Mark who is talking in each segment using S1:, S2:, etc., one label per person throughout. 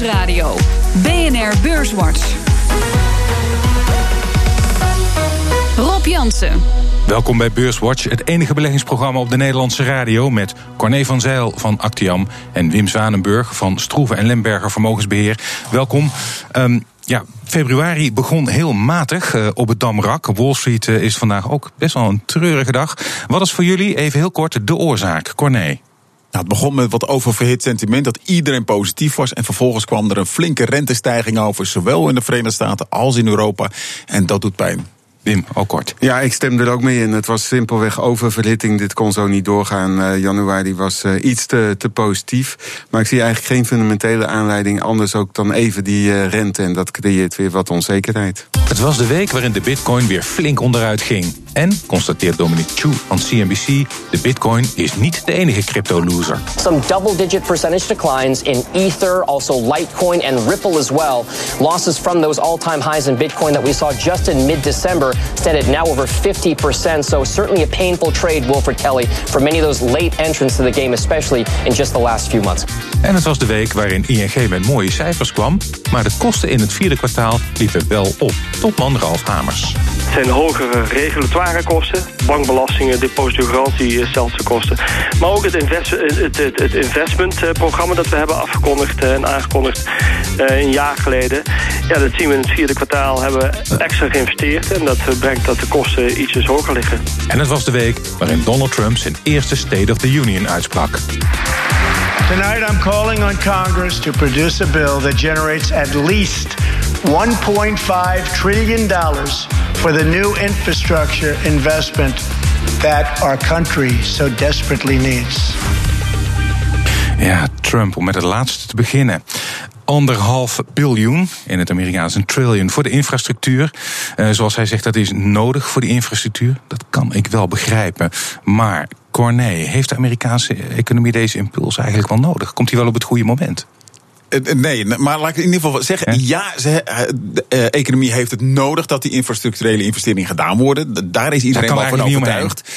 S1: Nieuwsradio. BNR Beurswatch. Rob Jansen.
S2: Welkom bij Beurswatch, het enige beleggingsprogramma op de Nederlandse radio... met Corné van Zijl van Actiam en Wim Zwanenburg van Stroeven en Lemberger Vermogensbeheer. Welkom. Um, ja, februari begon heel matig uh, op het Damrak. Wall Street uh, is vandaag ook best wel een treurige dag. Wat is voor jullie, even heel kort, de oorzaak? Corné. Nou,
S3: het begon met wat oververhit sentiment dat iedereen positief was. En vervolgens kwam er een flinke rentestijging over, zowel in de Verenigde Staten als in Europa. En dat doet pijn.
S2: Wim, ook kort.
S4: Ja, ik stem er ook mee in. Het was simpelweg oververhitting. Dit kon zo niet doorgaan. Uh, januari was uh, iets te, te positief. Maar ik zie eigenlijk geen fundamentele aanleiding. Anders ook dan even die uh, rente. En dat creëert weer wat onzekerheid.
S2: Het was de week waarin de bitcoin weer flink onderuit ging. En, constateert Dominic Chu van CNBC, de bitcoin is niet de enige crypto-loser.
S5: Some double-digit percentage declines in Ether, also Litecoin and Ripple as well. Losses from those all-time highs in bitcoin that we saw just in mid-December stand at now over 50%. So certainly a painful trade, Wilfred Kelly, for many of those late entrants to the game, especially in just the last few months.
S2: En het was de week waarin ING met mooie cijfers kwam, maar de kosten in het vierde kwartaal liepen wel op. Topman Ralf Hamers.
S6: Het zijn hogere regulatoire kosten, bankbelastingen, depositogarantiekosten. Maar ook het, invest, het, het, het investmentprogramma dat we hebben afgekondigd en aangekondigd een jaar geleden. Ja, dat zien we in het vierde kwartaal. Hebben we extra geïnvesteerd en dat brengt dat de kosten ietsjes hoger liggen.
S2: En het was de week waarin Donald Trump zijn eerste State of the Union uitsprak.
S7: Tonight I'm calling on Congress to produce a bill that generates at least 1.5 trillion dollars for the new infrastructure investment that our country so desperately needs.
S2: Ja, Trump, om met het laatste te beginnen anderhalf biljoen, in het Amerikaans een trillion, voor de infrastructuur. Uh, zoals hij zegt, dat is nodig voor die infrastructuur. Dat kan ik wel begrijpen. Maar Corné, heeft de Amerikaanse economie deze impuls eigenlijk wel nodig? Komt hij wel op het goede moment?
S3: Eh, eh, nee, maar laat ik in ieder geval zeggen: ja, ze, de economie heeft het nodig dat die infrastructurele investeringen gedaan worden. Daar is iedereen wel van overtuigd.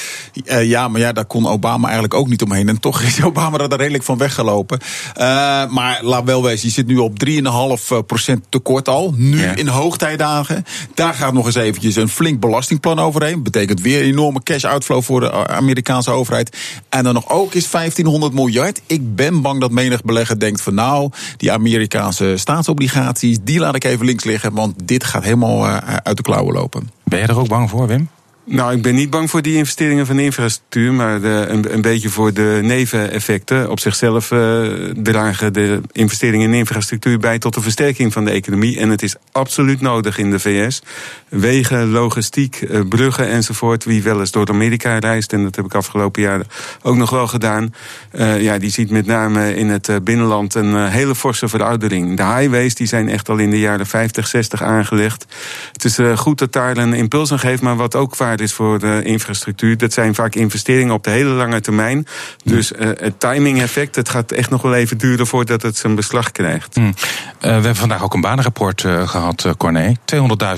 S3: Ja, maar ja, daar kon Obama eigenlijk ook niet omheen. En toch is Obama er redelijk van weggelopen. Uh, maar laat wel wezen, je zit nu op 3,5% tekort al. Nu ja. in hoogtijdagen. Daar gaat nog eens eventjes een flink belastingplan overheen. Betekent weer enorme cash outflow voor de Amerikaanse overheid. En dan nog ook eens 1500 miljard. Ik ben bang dat menig belegger denkt van nou die Amerikaanse staatsobligaties, die laat ik even links liggen, want dit gaat helemaal uh, uit de klauwen lopen.
S2: Ben je er ook bang voor, Wim?
S4: Nou, ik ben niet bang voor die investeringen van infrastructuur, maar een, beetje voor de neveneffecten. Op zichzelf uh, dragen de investeringen in infrastructuur bij tot de versterking van de economie. En het is absoluut nodig in de VS. Wegen, logistiek, uh, bruggen enzovoort. Wie wel eens door Amerika reist, en dat heb ik afgelopen jaar ook nog wel gedaan. Uh, ja, die ziet met name in het binnenland een hele forse veroudering. De highways die zijn echt al in de jaren 50, 60 aangelegd. Het is goed dat daar een impuls aan geeft, maar wat ook is voor de infrastructuur. Dat zijn vaak investeringen op de hele lange termijn. Dus uh, het timing effect, het gaat echt nog wel even duren voordat het zijn beslag krijgt.
S2: Hmm. Uh, we hebben vandaag ook een banenrapport uh, gehad, uh, Corné.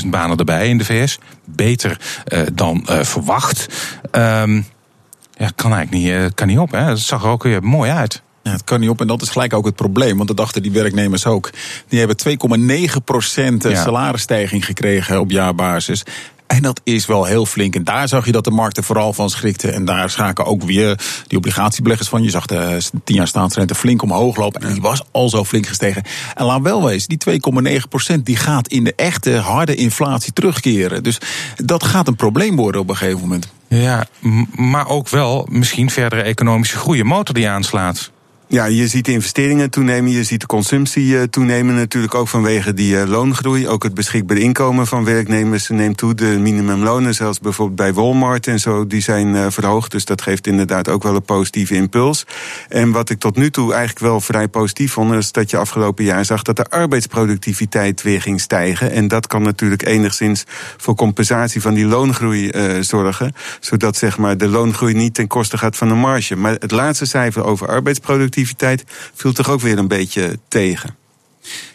S2: 200.000 banen erbij in de VS. Beter dan verwacht. Um, ja, kan eigenlijk niet, kan niet op. Hè? Het zag er ook weer mooi uit.
S3: Ja, het kan niet op en dat is gelijk ook het probleem. Want dat dachten die werknemers ook. Die hebben 2,9% salarisstijging gekregen op jaarbasis. En dat is wel heel flink. En daar zag je dat de markten vooral van schrikten. En daar schaken ook weer die obligatiebeleggers van. Je zag de 10 jaar staatsrente flink omhoog lopen. En die was al zo flink gestegen. En laat wel wezen, die 2,9% die gaat in de echte harde inflatie terugkeren. Dus dat gaat een probleem worden op een gegeven moment.
S2: Ja, maar ook wel misschien verdere economische groei. Een motor die aanslaat.
S4: Ja, je ziet de investeringen toenemen, je ziet de consumptie eh, toenemen. Natuurlijk ook vanwege die eh, loongroei. Ook het beschikbaar inkomen van werknemers neemt toe. De minimumlonen, zelfs bijvoorbeeld bij Walmart en zo, die zijn eh, verhoogd. Dus dat geeft inderdaad ook wel een positieve impuls. En wat ik tot nu toe eigenlijk wel vrij positief vond, is dat je afgelopen jaar zag dat de arbeidsproductiviteit weer ging stijgen. En dat kan natuurlijk enigszins voor compensatie van die loongroei zorgen. Zodat zeg maar de loongroei niet ten koste gaat van de marge. Maar het laatste cijfer over arbeidsproductiviteit viel toch ook weer een beetje tegen.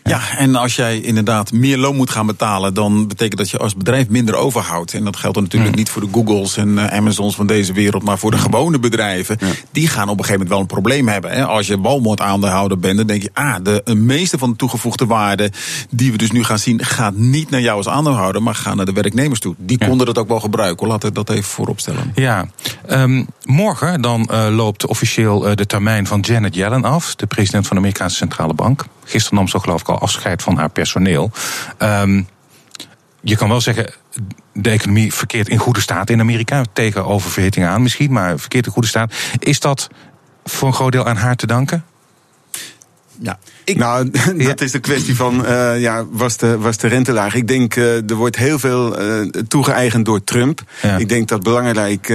S3: Ja, en als jij inderdaad meer loon moet gaan betalen, dan betekent dat je als bedrijf minder overhoudt. En dat geldt dan natuurlijk niet voor de Googles en uh, Amazons van deze wereld, maar voor de gewone bedrijven. Die gaan op een gegeven moment wel een probleem hebben. Hè. Als je Walmart aandeelhouder bent, dan denk je, ah, de, meeste van de toegevoegde waarde die we dus nu gaan zien, gaat niet naar jou als aandeelhouder, maar gaat naar de werknemers toe. Die konden dat ook wel gebruiken. Laten we dat even voorop stellen.
S2: Ja, um, morgen dan uh, loopt officieel uh, de termijn van Janet Yellen af, de president van de Amerikaanse Centrale Bank. Gisteren nam ze geloof ik al afscheid van haar personeel. Um, je kan wel zeggen, de economie verkeert in goede staat in Amerika. Tegen oververhitting aan misschien, maar verkeert in goede staat. Is dat voor een groot deel aan haar te danken?
S4: Ja, nou, dat is de kwestie van, uh, ja, was de, was de rente laag? Ik denk, uh, er wordt heel veel uh, toegeëigend door Trump. Ja. Ik denk dat belangrijk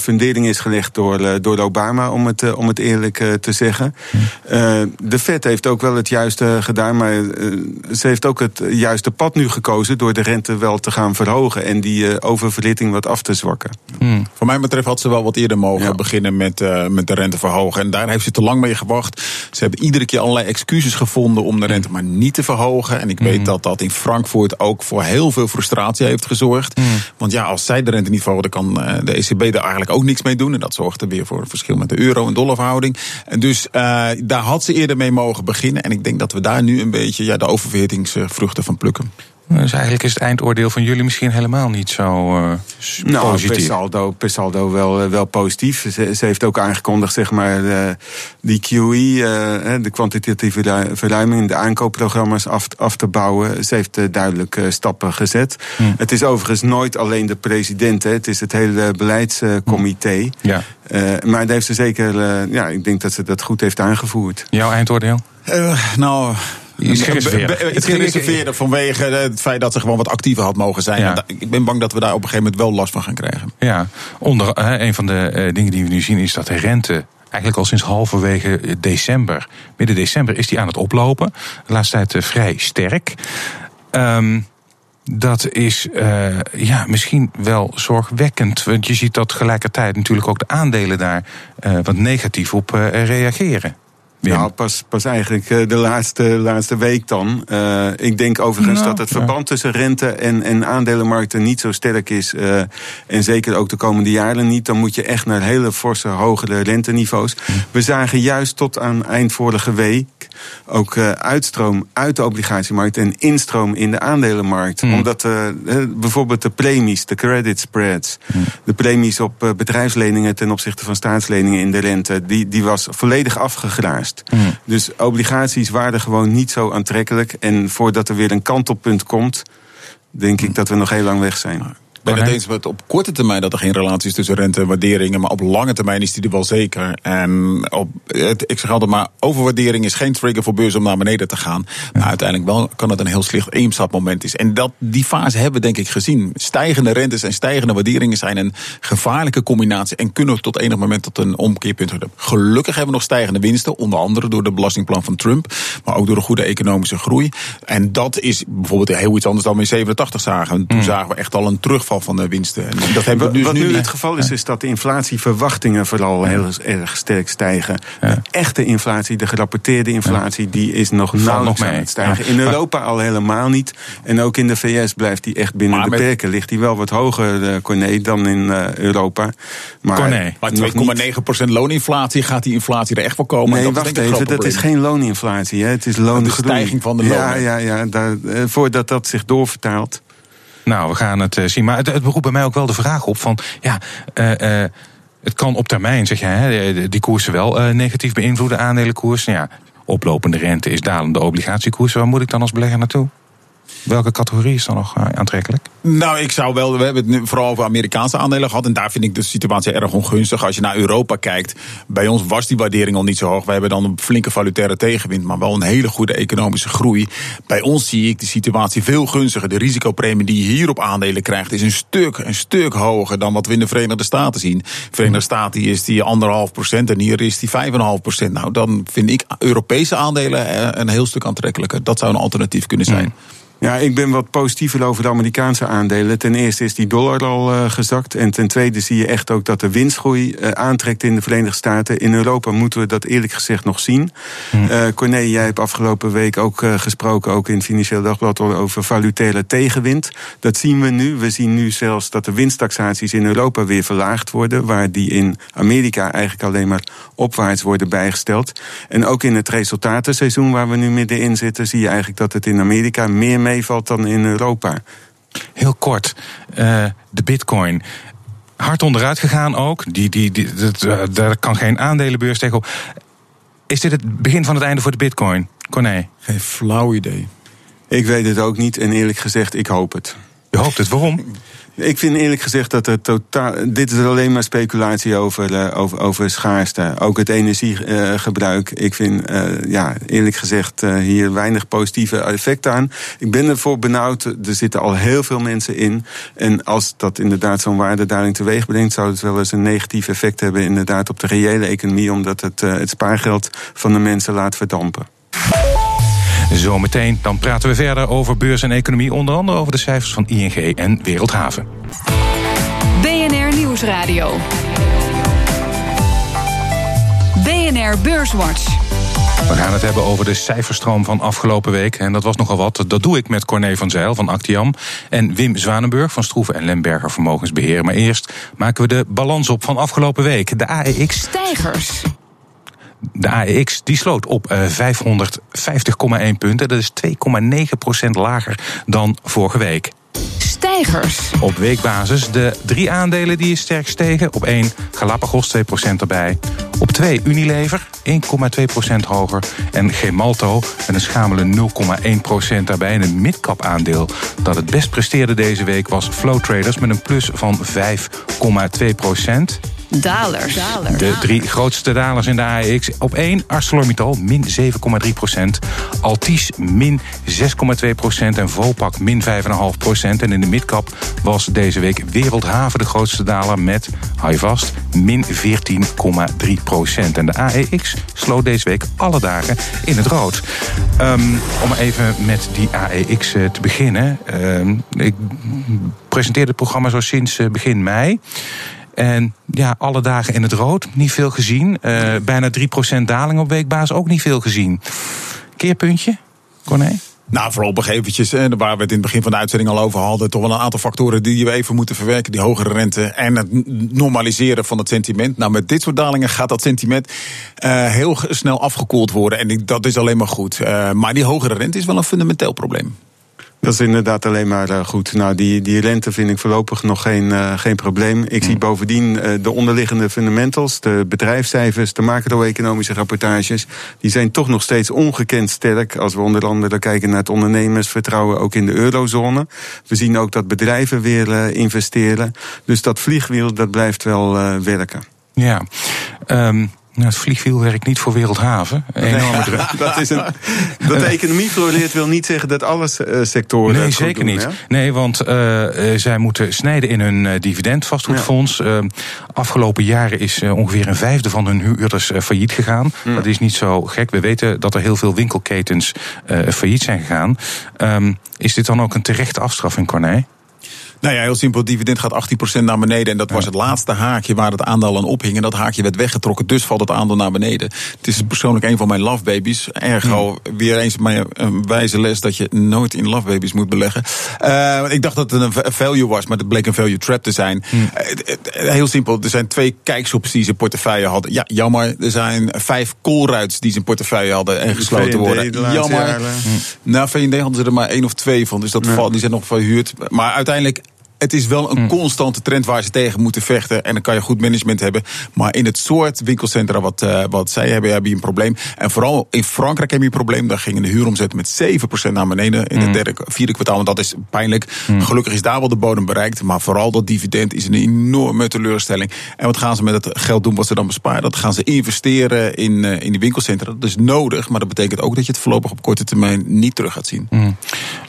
S4: fundering is gelegd door, door Obama, om het, om het eerlijk te zeggen. De Fed heeft ook wel het juiste gedaan, maar ze heeft ook het juiste pad nu gekozen door de rente wel te gaan verhogen en die oververhitting wat af te zwakken.
S3: Hm. Voor mij betreft had ze wel wat eerder mogen beginnen met, met de rente verhogen. En daar heeft ze te lang mee gewacht. Ze hebben iedere keer allerlei excuses gevonden om de rente maar niet te verhogen. En ik weet mm. dat dat in Frankfurt ook voor heel veel frustratie heeft gezorgd. Mm. Want ja, als zij de rente niet verhogen, dan kan eh, de ECB daar eigenlijk ook niks mee doen. En dat zorgt er weer voor een verschil met de euro- en dollarverhouding. En dus uh, daar had ze eerder mee mogen beginnen. En ik denk dat we daar nu een beetje ja, de oververhittingsvruchten van plukken.
S2: Dus eigenlijk is het eindoordeel van jullie misschien helemaal niet zo uh, nou, positief. Per
S4: saldo, per saldo wel, eh, wel positief. Ze, ze, heeft ook aangekondigd, zeg maar, de, die QE, uh, de kwantitatieve verruiming, de aankoopprogramma's af, af te bouwen. Ze heeft duidelijk stappen gezet. Hm. Het is overigens nooit alleen de president, hè. het is het hele beleidscomité. Hm. Ja. maar daar heeft ze zeker, ja, ik denk dat ze dat goed heeft aangevoerd.
S2: Jouw eindoordeel?
S3: nou, Iets gereserveerd. vanwege het feit dat ze gewoon wat actiever had mogen zijn. Ik ben bang dat we daar op een gegeven moment wel last van gaan krijgen.
S2: Ja, onder, een van de uh, dingen die we nu zien is dat de rente eigenlijk al sinds halverwege december, midden december, is die aan het oplopen. De laatste tijd vrij sterk. Um, dat is uh, ja, misschien wel zorgwekkend. Want je ziet dat tegelijkertijd natuurlijk ook de aandelen daar uh, wat negatief op uh, reageren.
S4: Nou, pas, pas eigenlijk eh, de laatste, laatste week dan. Uh, ik denk overigens nou, dat het verband tussen rente en, en aandelenmarkten niet zo sterk is. Uh, en zeker ook de komende jaren niet. Dan moet je echt naar hele forse, hogere renteniveaus. Hm. We zagen juist tot aan eind vorige week ook uh, uitstroom uit de obligatiemarkt en instroom in de aandelenmarkt. Hm. Omdat bijvoorbeeld de premies, de credit spreads, hm. de premies op bedrijfsleningen ten opzichte van staatsleningen in de rente, die, die was volledig afgegraasd. Mm. Dus obligaties waren gewoon niet zo aantrekkelijk. En voordat er weer een kantelpunt komt, denk ik dat we nog heel lang weg zijn
S3: ben het eens met op korte termijn dat er geen relatie is tussen rente en waarderingen. Maar op lange termijn is die er wel zeker. En op, het, ik zeg altijd maar, overwaardering is geen trigger voor beurs om naar beneden te gaan. Maar uiteindelijk wel kan het een heel slecht eemstapmoment is. En dat, die fase hebben we denk ik gezien. Stijgende rentes en stijgende waarderingen zijn een gevaarlijke combinatie. En kunnen tot enig moment tot een omkeerpunt hebben. Gelukkig hebben we nog stijgende winsten. Onder andere door de belastingplan van Trump. Maar ook door de goede economische groei. En dat is bijvoorbeeld heel iets anders dan we in 87 zagen. Toen hmm. zagen we echt al een terugval van de winsten. En
S4: dat hebben we dus Wat nu, het geval is, is dat de inflatieverwachtingen vooral heel erg sterk stijgen. De echte inflatie, de gerapporteerde inflatie, die is nog nauwelijks aan het stijgen. In Europa al helemaal niet. En ook in de VS blijft die echt binnen de perken. Ligt die wel wat hoger, uh, Corné, dan in uh, Europa.
S3: Maar, Corné. maar 2,9% looninflatie, gaat die inflatie er echt voor komen?
S4: Nee, dat wacht even, dat is geen looninflatie. Hè. Het is loongroei.
S3: De stijging van de lonen.
S4: Ja, ja, ja daar, uh, voordat dat zich doorvertaalt.
S2: Nou, we gaan het uh, zien. Maar het, het beroept bij mij ook wel de vraag op van, ja, uh, uh, het kan op termijn, zeg jij, die koersen wel negatief beïnvloeden, aandelenkoers. Nou ja, oplopende rente is dalende obligatiekoers. Waar moet ik dan als belegger naartoe? Welke categorie is dan nog eh, aantrekkelijk?
S3: Nou, ik zou wel. We hebben het nu vooral over Amerikaanse aandelen gehad. En daar vind ik de situatie erg ongunstig. Als je naar Europa kijkt. Bij ons was die waardering al niet zo hoog. We hebben dan een flinke valutaire tegenwind. Maar wel een hele goede economische groei. Bij ons zie ik de situatie veel gunstiger. De risicopremie die je hier op aandelen krijgt. is een stuk, een stuk hoger dan wat we in de Verenigde Staten zien. De Verenigde Staten is die anderhalf procent. En hier is die vijf en half procent. Nou, dan vind ik Europese aandelen eh, een heel stuk aantrekkelijker. Dat zou een alternatief kunnen zijn.
S4: Ja, ik ben wat positiever over de Amerikaanse aandelen. Ten eerste is die dollar al uh, gezakt. En ten tweede zie je echt ook dat de winstgroei uh, aantrekt in de Verenigde Staten. In Europa moeten we dat eerlijk gezegd nog zien. Hm. Uh, Corné, jij hebt afgelopen week ook gesproken, ook in het Financieel Dagblad, over valutaire tegenwind. Dat zien we nu. We zien nu zelfs dat de winsttaxaties in Europa weer verlaagd worden. Waar die in Amerika eigenlijk alleen maar opwaarts worden bijgesteld. En ook in het resultatenseizoen waar we nu middenin zitten, zie je eigenlijk dat het in Amerika meer mee meevalt dan in Europa.
S2: Heel kort, uh, de bitcoin. Hard onderuit gegaan ook. Die, die, die, dat, uh, daar kan geen aandelenbeurs tegen Is dit het begin van het einde voor de bitcoin? Corné?
S3: Geen flauw idee.
S4: Ik weet het ook niet en eerlijk gezegd, ik hoop het.
S2: Je hoopt het, waarom?
S4: Ik vind eerlijk gezegd dat het totaal. Dit is alleen maar speculatie over, uh, over, over schaarste. Ook het energiegebruik. Ik vind, uh, ja, eerlijk gezegd, hier weinig positieve effecten aan. Ik ben ervoor benauwd. Er zitten al heel veel mensen in. En als dat inderdaad zo'n waardedaling teweeg brengt, zou het wel eens een negatief effect hebben, inderdaad, op de reële economie, omdat het het spaargeld van de mensen laat verdampen.
S2: Zometeen dan praten we verder over beurs en economie, onder andere over de cijfers van ING en Wereldhaven.
S1: BNR Nieuwsradio. BNR Beurswatch.
S2: We gaan het hebben over de cijferstroom van afgelopen week. En dat was nogal wat. Dat doe ik met Corné van Zeil van Actiam. En Wim Zwanenburg van Stroeven en Lemberger Vermogensbeheer. Maar eerst maken we de balans op van afgelopen week. De AEX.
S1: Stijgers.
S2: De AEX die sloot op 550,1 eh, punten. Dat is 2,9% lager dan vorige week.
S1: Stijgers.
S2: Op weekbasis de drie aandelen die is sterk stegen. Op 1 Galapagos 2% erbij. Op 2 Unilever 1,2% hoger. En Gemalto met een schamele 0,1% daarbij. En een midcap aandeel dat het best presteerde deze week was Flow Traders met een plus van 5,2
S1: dalers.
S2: De drie grootste dalers in de AEX. Op 1 ArcelorMittal, min 7,3 procent. Altis, min 6,2 procent. En Vopak, min 5,5 procent. En in de midcap was deze week Wereldhaven de grootste daler... met, hou je vast, min 14,3 procent. En de AEX sloot deze week alle dagen in het rood. Um, om even met die AEX eh, te beginnen. Um, ik presenteer het programma zo sinds eh, begin mei. En ja, alle dagen in het rood, niet veel gezien. Uh, bijna 3% daling op weekbasis, ook niet veel gezien. Keerpuntje, Corné?
S3: Nou, voorlopig eventjes, waar we het in het begin van de uitzending al over hadden, toch wel een aantal factoren die we even moeten verwerken. Die hogere rente en het normaliseren van het sentiment. Nou, met dit soort dalingen gaat dat sentiment uh, heel snel afgekoeld worden. En dat is alleen maar goed. Uh, maar die hogere rente is wel een fundamenteel probleem.
S4: Dat is inderdaad alleen maar uh, goed. Nou, die, die rente vind ik voorlopig nog geen, uh, geen probleem. Ik zie bovendien uh, de onderliggende fundamentals, de bedrijfscijfers, de macro-economische rapportages, die zijn toch nog steeds ongekend sterk. Als we onder andere kijken naar het ondernemersvertrouwen ook in de eurozone. We zien ook dat bedrijven weer investeren. Dus dat vliegwiel, dat blijft wel werken.
S2: Ja. Um nou, het vliegwiel werkt niet voor Wereldhaven.
S4: Enorme druk. dat is een, dat de economie floreert wil niet zeggen dat alle uh, sectoren.
S2: Nee, zeker niet. Nee, want uh, zij moeten snijden in hun dividend vastgoedfonds. Ja. afgelopen jaren is ongeveer een vijfde van hun huurders failliet gegaan. Ja. Dat is niet zo gek. We weten dat er heel veel winkelketens failliet zijn gegaan. Um, is dit dan ook een terechte afstraffing, Corné?
S3: Nou ja, heel simpel. Het dividend gaat 18% naar beneden. En dat was het laatste haakje waar het aandeel aan ophing. En dat haakje werd weggetrokken. Dus valt het aandeel naar beneden. Het is persoonlijk een van mijn love babies. Ergo, weer eens mijn een wijze les dat je nooit in love babies moet beleggen. Uh, ik dacht dat het een value was, maar het bleek een value trap te zijn. Hmm. heel simpel. Er zijn twee kijksoeps die ze portefeuille hadden. Ja, jammer. Er zijn vijf koolruits die ze in portefeuille hadden en gesloten worden. Jammer. Nou, VND hadden ze er maar één of twee van. Dus dat valt, die zijn nog verhuurd. Maar uiteindelijk het is wel een hmm. constante trend waar ze tegen moeten vechten. En dan kan je goed management hebben. Maar in het soort winkelcentra wat, uh, wat zij hebben, heb je een probleem. En vooral in Frankrijk heb je een probleem. Daar gingen de huuromzetten met 7% naar beneden in het hmm. derde, vierde kwartaal. En dat is pijnlijk. Mm. Gelukkig is daar wel de bodem bereikt. Maar vooral dat dividend is een enorme teleurstelling. En wat gaan ze met het geld doen wat ze dan besparen? Dat gaan ze investeren in, uh, in die winkelcentra. Dat is nodig. Maar dat betekent ook dat je het voorlopig op korte termijn niet terug gaat zien.
S2: Mm.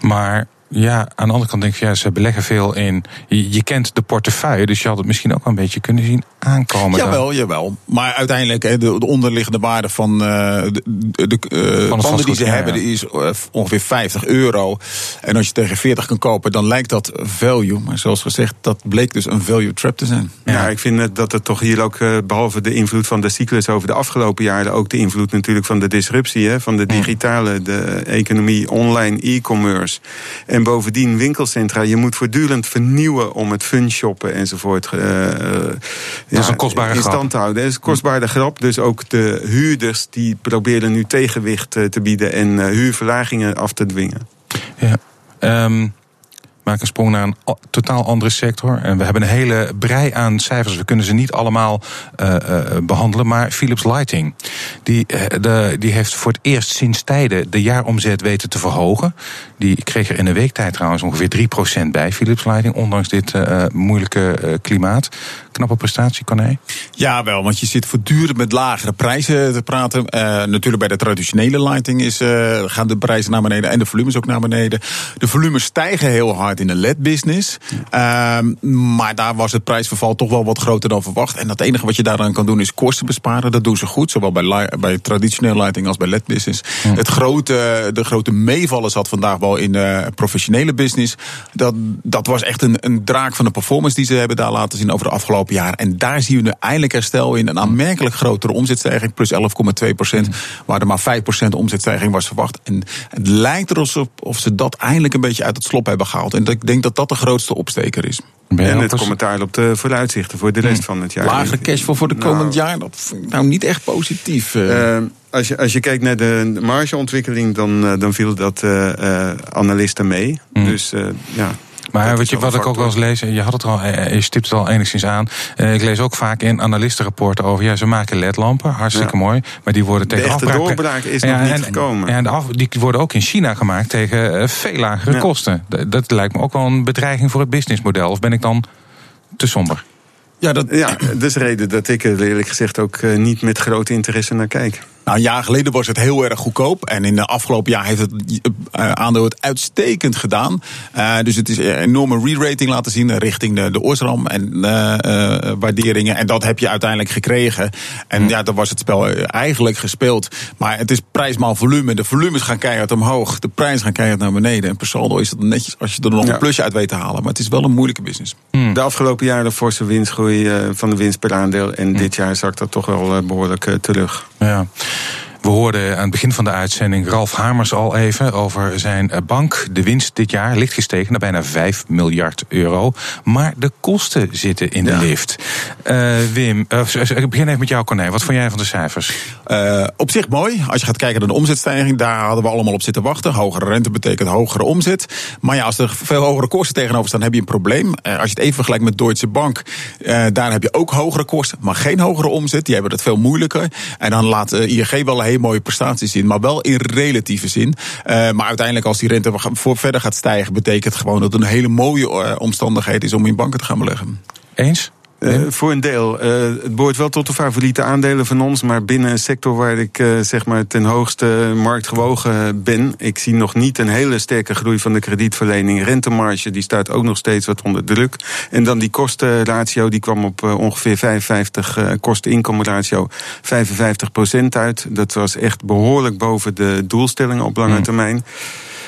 S2: Maar Ja, aan de andere kant denk ik, ja, ze beleggen veel in. Je, kent de portefeuille, dus je had het misschien ook een beetje kunnen zien aankomen.
S3: Jawel, dan. jawel. Maar uiteindelijk, de, de onderliggende waarde van uh, de, de uh, panden die ze hebben, is uh, ongeveer 50 euro. En als je tegen 40 kan kopen, dan lijkt dat value. Maar zoals gezegd, dat bleek dus een value trap te zijn.
S4: Ja, ja ik vind dat het toch hier ook, behalve de invloed van de cyclus over de afgelopen jaren, ook de invloed natuurlijk van de disruptie, hè, van de digitale, de economie, online, e-commerce. En bovendien winkelcentra. Je moet voortdurend vernieuwen om het fun shoppen enzovoort. Uh,
S2: dat ja, is een kostbare
S4: in stand te houden. Dat is een kostbare grap. Dus ook de huurders die proberen nu tegenwicht te bieden en huurverlagingen af te dwingen.
S2: Ja. Um, maak een sprong naar een totaal andere sector. En we hebben een hele brei aan cijfers. We kunnen ze niet allemaal uh, uh, behandelen. Maar Philips Lighting, die, de, die heeft voor het eerst sinds tijden de jaaromzet weten te verhogen. Die kreeg er in een week tijd trouwens ongeveer 3% bij, Philips Lighting, ondanks dit uh, moeilijke klimaat. Knappe prestatie, Corné?
S3: Ja, wel, want je zit voortdurend met lagere prijzen te praten. natuurlijk bij de traditionele lighting is, gaan de prijzen naar beneden en de volumes ook naar beneden. De volumes stijgen heel hard in de LED-business. Ehm, maar daar was het prijsverval toch wel wat groter dan verwacht. En het enige wat je daaraan kan doen is kosten besparen. Dat doen ze goed, zowel bij, bij traditionele lighting als bij LED-business. Het grote, de grote meevallen zat vandaag wel in de professionele business. Dat, dat was echt een, een draak van de performance die ze hebben daar laten zien over de afgelopen jaren. En daar zien we nu eindelijk herstel in. Een aanmerkelijk grotere omzetstijging, plus 11,2 procent. Waar er maar 5 procent omzetstijging was verwacht. En het lijkt er alsof of ze dat eindelijk een beetje uit het slop hebben gehaald. En ik denk dat dat de grootste opsteker is.
S4: En het commentaar op de vooruitzichten voor de rest hmm. van het jaar.
S3: Lagere cashflow voor de komend nou. jaar, dat vind ik nou niet echt positief. Uh.
S4: als, je, als je kijkt naar de margeontwikkeling, dan, dan viel dat uh, analisten mee. Hmm. Dus ja,
S2: maar wat, je, wat ik ook wel eens lees, je had het al, eh, je stipt het al enigszins aan. Eh, ik lees ook vaak in analistenrapporten over, ja, ze maken ledlampen, hartstikke mooi, maar die worden tegen
S4: de echte doorbraak is nog niet gekomen.
S2: En de af, die worden ook in China gemaakt tegen eh, veel lagere kosten. Dat, lijkt me ook wel een bedreiging voor het businessmodel. Of ben ik dan te somber?
S4: Ja, dat, ja, dat is de reden dat ik er eerlijk gezegd ook niet met grote interesse naar kijk.
S3: Nou, een jaar geleden was het heel erg goedkoop. En in de afgelopen jaar heeft het uh, aandeel het uitstekend gedaan. Uh, dus het is een enorme re-rating laten zien richting de, de OSRAM en uh, waarderingen. En dat heb je uiteindelijk gekregen. En hm. ja, dan was het spel eigenlijk gespeeld. Maar het is prijsmaal volume. De volumes gaan keihard omhoog. De prijs gaan keihard naar beneden. En per saldo is het netjes als je er nog een plusje uit weet te halen. Maar het is wel een moeilijke business.
S4: Hm. De afgelopen jaren forse winstgroei van de winst per aandeel. En hm. dit jaar zakt dat toch wel behoorlijk terug.
S2: Ja. We hoorden aan het begin van de uitzending Ralf Hamers al even over zijn bank. De winst dit jaar ligt gestegen naar bijna 5 miljard euro. Maar de kosten zitten in de lift. Uh, Wim, uh, ik begin even met jou, Corné. Wat vond jij van de cijfers?
S3: Uh, op zich mooi. Als je gaat kijken naar de omzetstijging, daar hadden we allemaal op zitten wachten. Hogere rente betekent hogere omzet. Maar ja, als er veel hogere kosten tegenover staan, heb je een probleem. als je het even vergelijkt met Deutsche Bank, daar heb je ook hogere kosten, maar geen hogere omzet. Die hebben het veel moeilijker. En dan laat ING wel mooie prestaties zien, maar wel in relatieve zin. Uh, maar uiteindelijk, als die rente voor verder gaat stijgen, betekent gewoon dat het een hele mooie uh, omstandigheid is om in banken te gaan beleggen.
S2: Eens?
S4: Uh, voor een deel. Uh, het behoort wel tot de favoriete aandelen van ons. Maar binnen een sector waar ik uh, zeg maar ten hoogste marktgewogen ben. Ik zie nog niet een hele sterke groei van de kredietverlening. Rentemarge die staat ook nog steeds wat onder druk. En dan die kostenratio die kwam op ongeveer 55 kosten-inkomenratio 55 procent uit. Dat was echt behoorlijk boven de doelstellingen op lange hmm. termijn.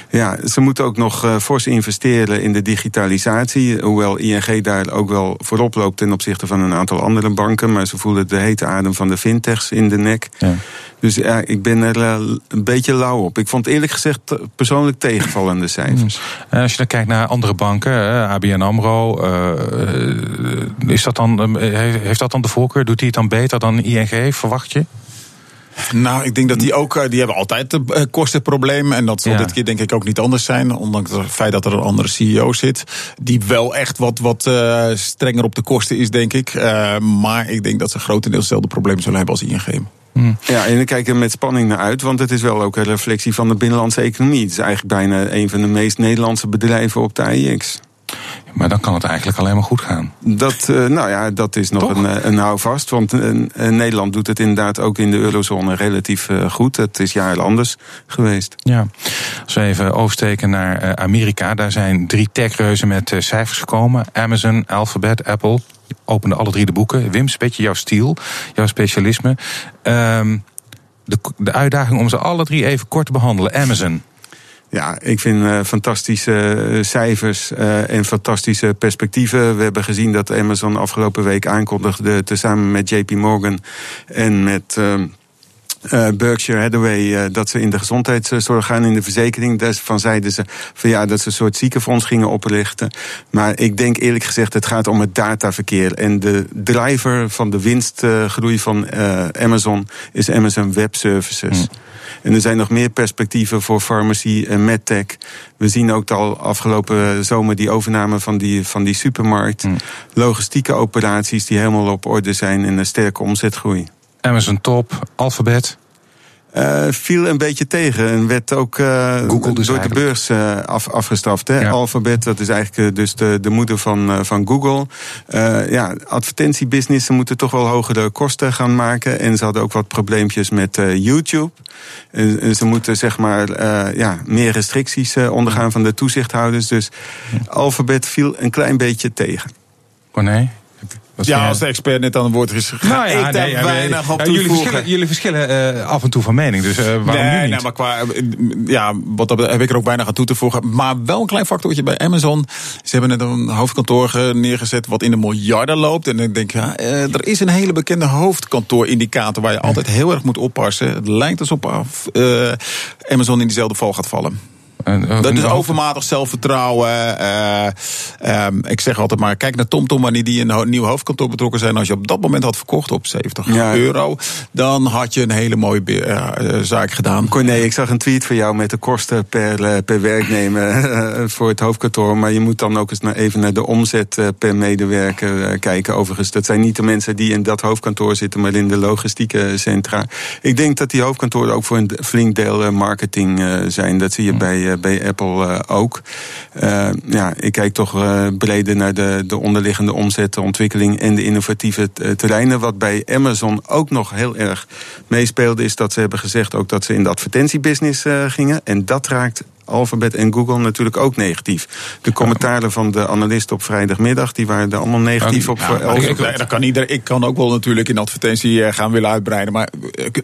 S4: Ja, ze moeten ook nog uh, fors investeren in de digitalisatie. Hoewel ING daar ook wel voorop loopt ten opzichte van een aantal andere banken. Maar ze voelen de hete adem van de fintechs in de nek. Ja. Dus ja, ik ben er uh, een beetje lauw op. Ik vond eerlijk gezegd persoonlijk tegenvallende cijfers.
S2: Mm. Als je dan kijkt naar andere banken, ABN AMRO. Is dat dan, heeft dat dan de voorkeur? Doet hij het dan beter dan ING, verwacht je?
S3: Nou, ik denk dat die ook, eh, die hebben altijd de eh, kostenproblemen. En dat zal dit keer denk ik ook niet anders zijn. Ondanks het feit dat er een andere CEO zit. Die wel echt wat, wat uh, strenger op de kosten is, denk ik. Uh, maar ik denk dat ze grotendeels hetzelfde problemen zullen hebben als ING.
S4: Hmm. Ja, en we kijken met spanning naar uit, want het is wel ook een reflectie van de binnenlandse economie. Het is eigenlijk bijna een van de meest Nederlandse bedrijven op de AIX.
S2: Maar dan kan het eigenlijk alleen maar goed gaan.
S4: Dat, uh, nou ja, dat is nog een, een houvast. Want Nederland doet het inderdaad ook in de eurozone relatief goed. Het is jaren anders geweest.
S2: Ja, als we even oversteken naar Amerika. Daar zijn drie techreuzen met cijfers gekomen. Amazon, Alphabet, Apple. Opende alle drie de boeken. Wim, een beetje jouw stijl, jouw specialisme. Um, de, de uitdaging om ze alle drie even kort te behandelen. Amazon.
S4: Ja, ik vind uh, fantastische eh, cijfers uh, en fantastische perspectieven. We hebben gezien dat Amazon afgelopen week aankondigde, tezamen met JP Morgan en met. Uh, uh, Berkshire Hathaway, uh, dat ze in de gezondheidszorg gaan, in de verzekering. Daarvan zeiden ze van ja, dat ze een soort ziekenfonds gingen oprichten. Maar ik denk eerlijk gezegd, het gaat om het dataverkeer. En de driver van de winstgroei van uh, Amazon is Amazon Web Services. Mm. En er zijn nog meer perspectieven voor farmacie en medtech. We zien ook al afgelopen zomer die overname van die, van die supermarkt. Mm. Logistieke operaties die helemaal op orde zijn en een sterke omzetgroei.
S2: Amazon Top, Alphabet.
S4: Uh, viel een beetje tegen en werd ook uh, Google dus door de beurs uh, af, afgestraft. Hè? Ja. Alphabet, dat is eigenlijk dus de, de moeder van, van Google. ja, advertentiebusinessen moeten toch wel hogere kosten gaan maken. En ze hadden ook wat probleempjes met YouTube. En, ze moeten zeg maar ja, meer restricties ondergaan van de toezichthouders. Dus Alphabet viel een klein beetje tegen.
S2: Oh nee?
S3: Ja, als de expert net aan het woord is gegaan. Nou ja, ik daar weinig op
S2: jullie verschillen, jullie verschillen uh, af en toe van mening, dus uh, waarom nee, nu niet?
S3: Nee, maar qua, ja, wat dat heb ik er ook weinig aan toe te voegen. Maar wel een klein factortje bij Amazon. Ze hebben net een hoofdkantoor neergezet wat in de miljarden loopt. En ik denk, ja, er is een hele bekende hoofdkantoorindicator waar je altijd heel erg moet oppassen. Het lijkt alsof Amazon in diezelfde val gaat vallen. Dat is overmatig zelfvertrouwen. Uh, um, ik zeg altijd maar, kijk naar TomTom wanneer die in een nieuw hoofdkantoor betrokken zijn. Als je op dat moment had verkocht op 70 euro, dan had je een hele mooie uh, zaak gedaan.
S4: Corné, ik zag een tweet van jou met de kosten per, per werknemer voor het hoofdkantoor. Maar je moet dan ook eens naar, even naar de omzet per medewerker kijken. Overigens, dat zijn niet de mensen die in dat hoofdkantoor zitten, maar in de logistieke centra. Ik denk dat die hoofdkantoren ook voor een flink deel marketing zijn. Dat zie je bij bij Apple eh, ook. Eh, ja, ik kijk toch breder naar de, de onderliggende omzet, de ontwikkeling en de innovatieve terreinen. Wat bij Amazon ook nog heel erg meespeelde, is dat ze hebben gezegd ook dat ze in de advertentiebusiness gingen. En dat raakt Alphabet en Google natuurlijk ook negatief. De commentaren van de analisten op vrijdagmiddag, die waren er allemaal negatief op.
S3: Ja, ik, ik, kan ieder, ik kan ook wel natuurlijk in advertentie eh, gaan willen uitbreiden. Maar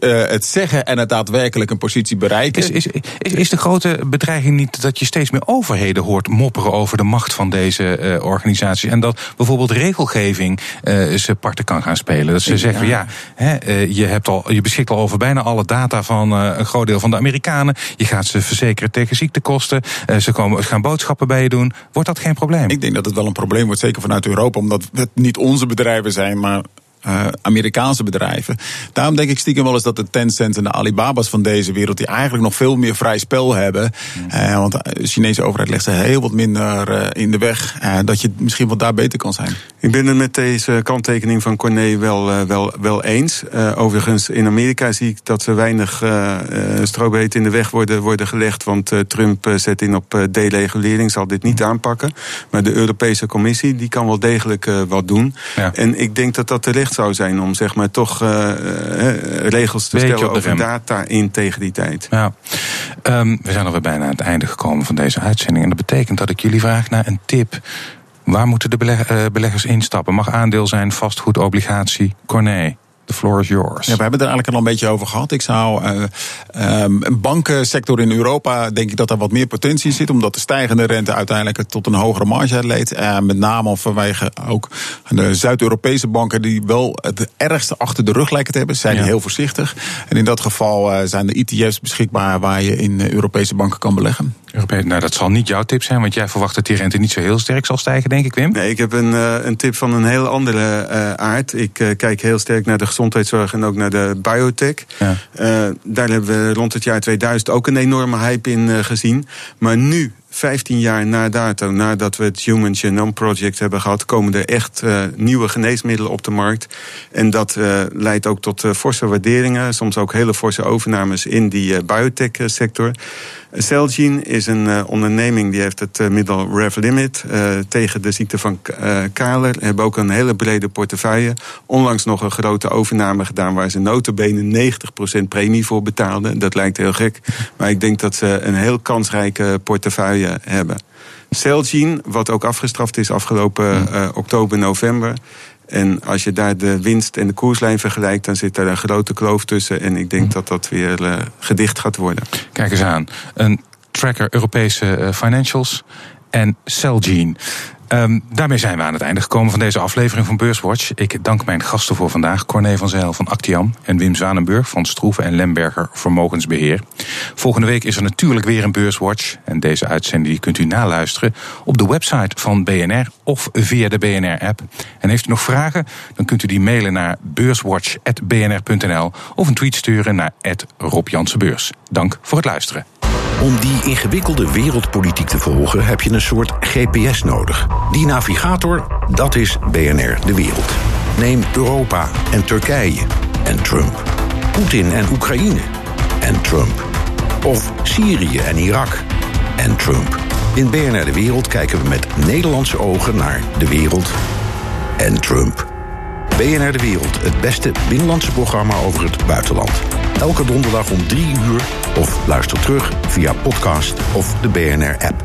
S3: uh, het zeggen en het daadwerkelijk een positie bereiken.
S2: Is, is, is, is, de grote bedreiging niet dat je steeds meer overheden hoort mopperen over de macht van deze uh, organisaties? En dat bijvoorbeeld regelgeving uh, ze parten kan gaan spelen. Dat ze zeggen, ja, hè, je, hebt al, je beschikt al over bijna alle data van een groot deel van de Amerikanen. Je gaat ze verzekeren tegen ziekte kosten. Uh, ze komen, gaan boodschappen bij je doen. Wordt dat geen probleem?
S3: Ik denk dat het wel een probleem wordt, zeker vanuit Europa, omdat het niet onze bedrijven zijn, maar uh, Amerikaanse bedrijven. Daarom denk ik stiekem wel eens dat de Tencent en de Alibaba's van deze wereld, die eigenlijk nog veel meer vrij spel hebben. Uh, want de Chinese overheid legt ze heel wat minder uh, in de weg. dat je misschien wat daar beter kan zijn.
S4: Ik ben het met deze kanttekening van Corné wel, wel, wel eens. overigens, in Amerika zie ik dat er weinig strobreed in de weg worden, worden gelegd. Want Trump zet in op deregulering, zal dit niet aanpakken. Maar de Europese Commissie, die kan wel degelijk wat doen. Ja. En ik denk dat dat terecht zou zijn om zeg maar toch uh, regels te stellen over data-integriggheid.
S2: Ja. Um, we zijn alweer bijna aan het einde gekomen van deze uitzending. En dat betekent dat ik jullie vraag naar een tip. Waar moeten de beleg beleggers instappen? Mag aandeel zijn, vastgoed, obligatie? Corné. The floor is yours.
S3: Ja, we hebben het er eigenlijk al een beetje over gehad. Ik zou uh, een bankensector in Europa, denk ik dat er wat meer potentie zit, omdat de stijgende rente uiteindelijk tot een hogere marge leidt. Uh, met name vanwege ook de Zuid-Europese banken die wel het ergste achter de rug lijken te hebben, zijn die heel voorzichtig. En in dat geval zijn de ETF's beschikbaar waar je in Europese banken kan beleggen.
S2: Europees, nou, dat zal niet jouw tip zijn, want jij verwacht dat die rente niet zo heel sterk zal stijgen, denk ik, Wim?
S4: Nee, ik heb een, een tip van een heel andere aard. Ik kijk heel sterk naar de gezondheidszorg en ook naar de biotech. Ja. Uh, daar hebben we rond het jaar 2000 ook een enorme hype in gezien. Maar nu 15 jaar na dato, nadat we het Human Genome Project hebben gehad, komen er echt uh, nieuwe geneesmiddelen op de markt. En dat uh, leidt ook tot uh, forse waarderingen, soms ook hele forse overnames in die biotech-sector. Celgene is een uh, onderneming die heeft het uh, middel Revlimid uh, tegen de ziekte van Kaler. Hebben ook een hele brede portefeuille. Onlangs nog een grote overname gedaan waar ze notabene 90% premie voor betaalden. Dat lijkt heel gek. Maar ik denk dat ze een heel kansrijke portefeuille hebben. Celgene, wat ook afgestraft is afgelopen oktober, november. En als je daar de winst en de koerslijn vergelijkt, dan zit daar een grote kloof tussen. En ik denk dat dat weer uh, gedicht gaat worden.
S2: Kijk eens aan. Een tracker Europese uh, financials en Celgene. Um, daarmee zijn we aan het einde gekomen van deze aflevering van Beurswatch. Ik dank mijn gasten voor vandaag, Corné van Zijl van Actiam en Wim Zwanenburg van Stroeven en Lemberger Vermogensbeheer. Volgende week is er natuurlijk weer een Beurswatch en deze uitzending kunt u naluisteren op de website van BNR of via de BNR-app. En heeft u nog vragen, dan kunt u die mailen naar beurswatch.bnr.nl of een tweet sturen naar Rob. Dank voor het luisteren.
S8: Om die ingewikkelde wereldpolitiek te volgen heb je een soort GPS nodig. Die navigator, dat is BNR De Wereld. Neem Europa en Turkije en Trump. Poetin en Oekraïne en Trump. Of Syrië en Irak en Trump. In BNR De Wereld kijken we met Nederlandse ogen naar de wereld en Trump. BNR De Wereld, het beste binnenlandse programma over het buitenland. Elke donderdag om drie uur of luister terug via podcast of de BNR-app.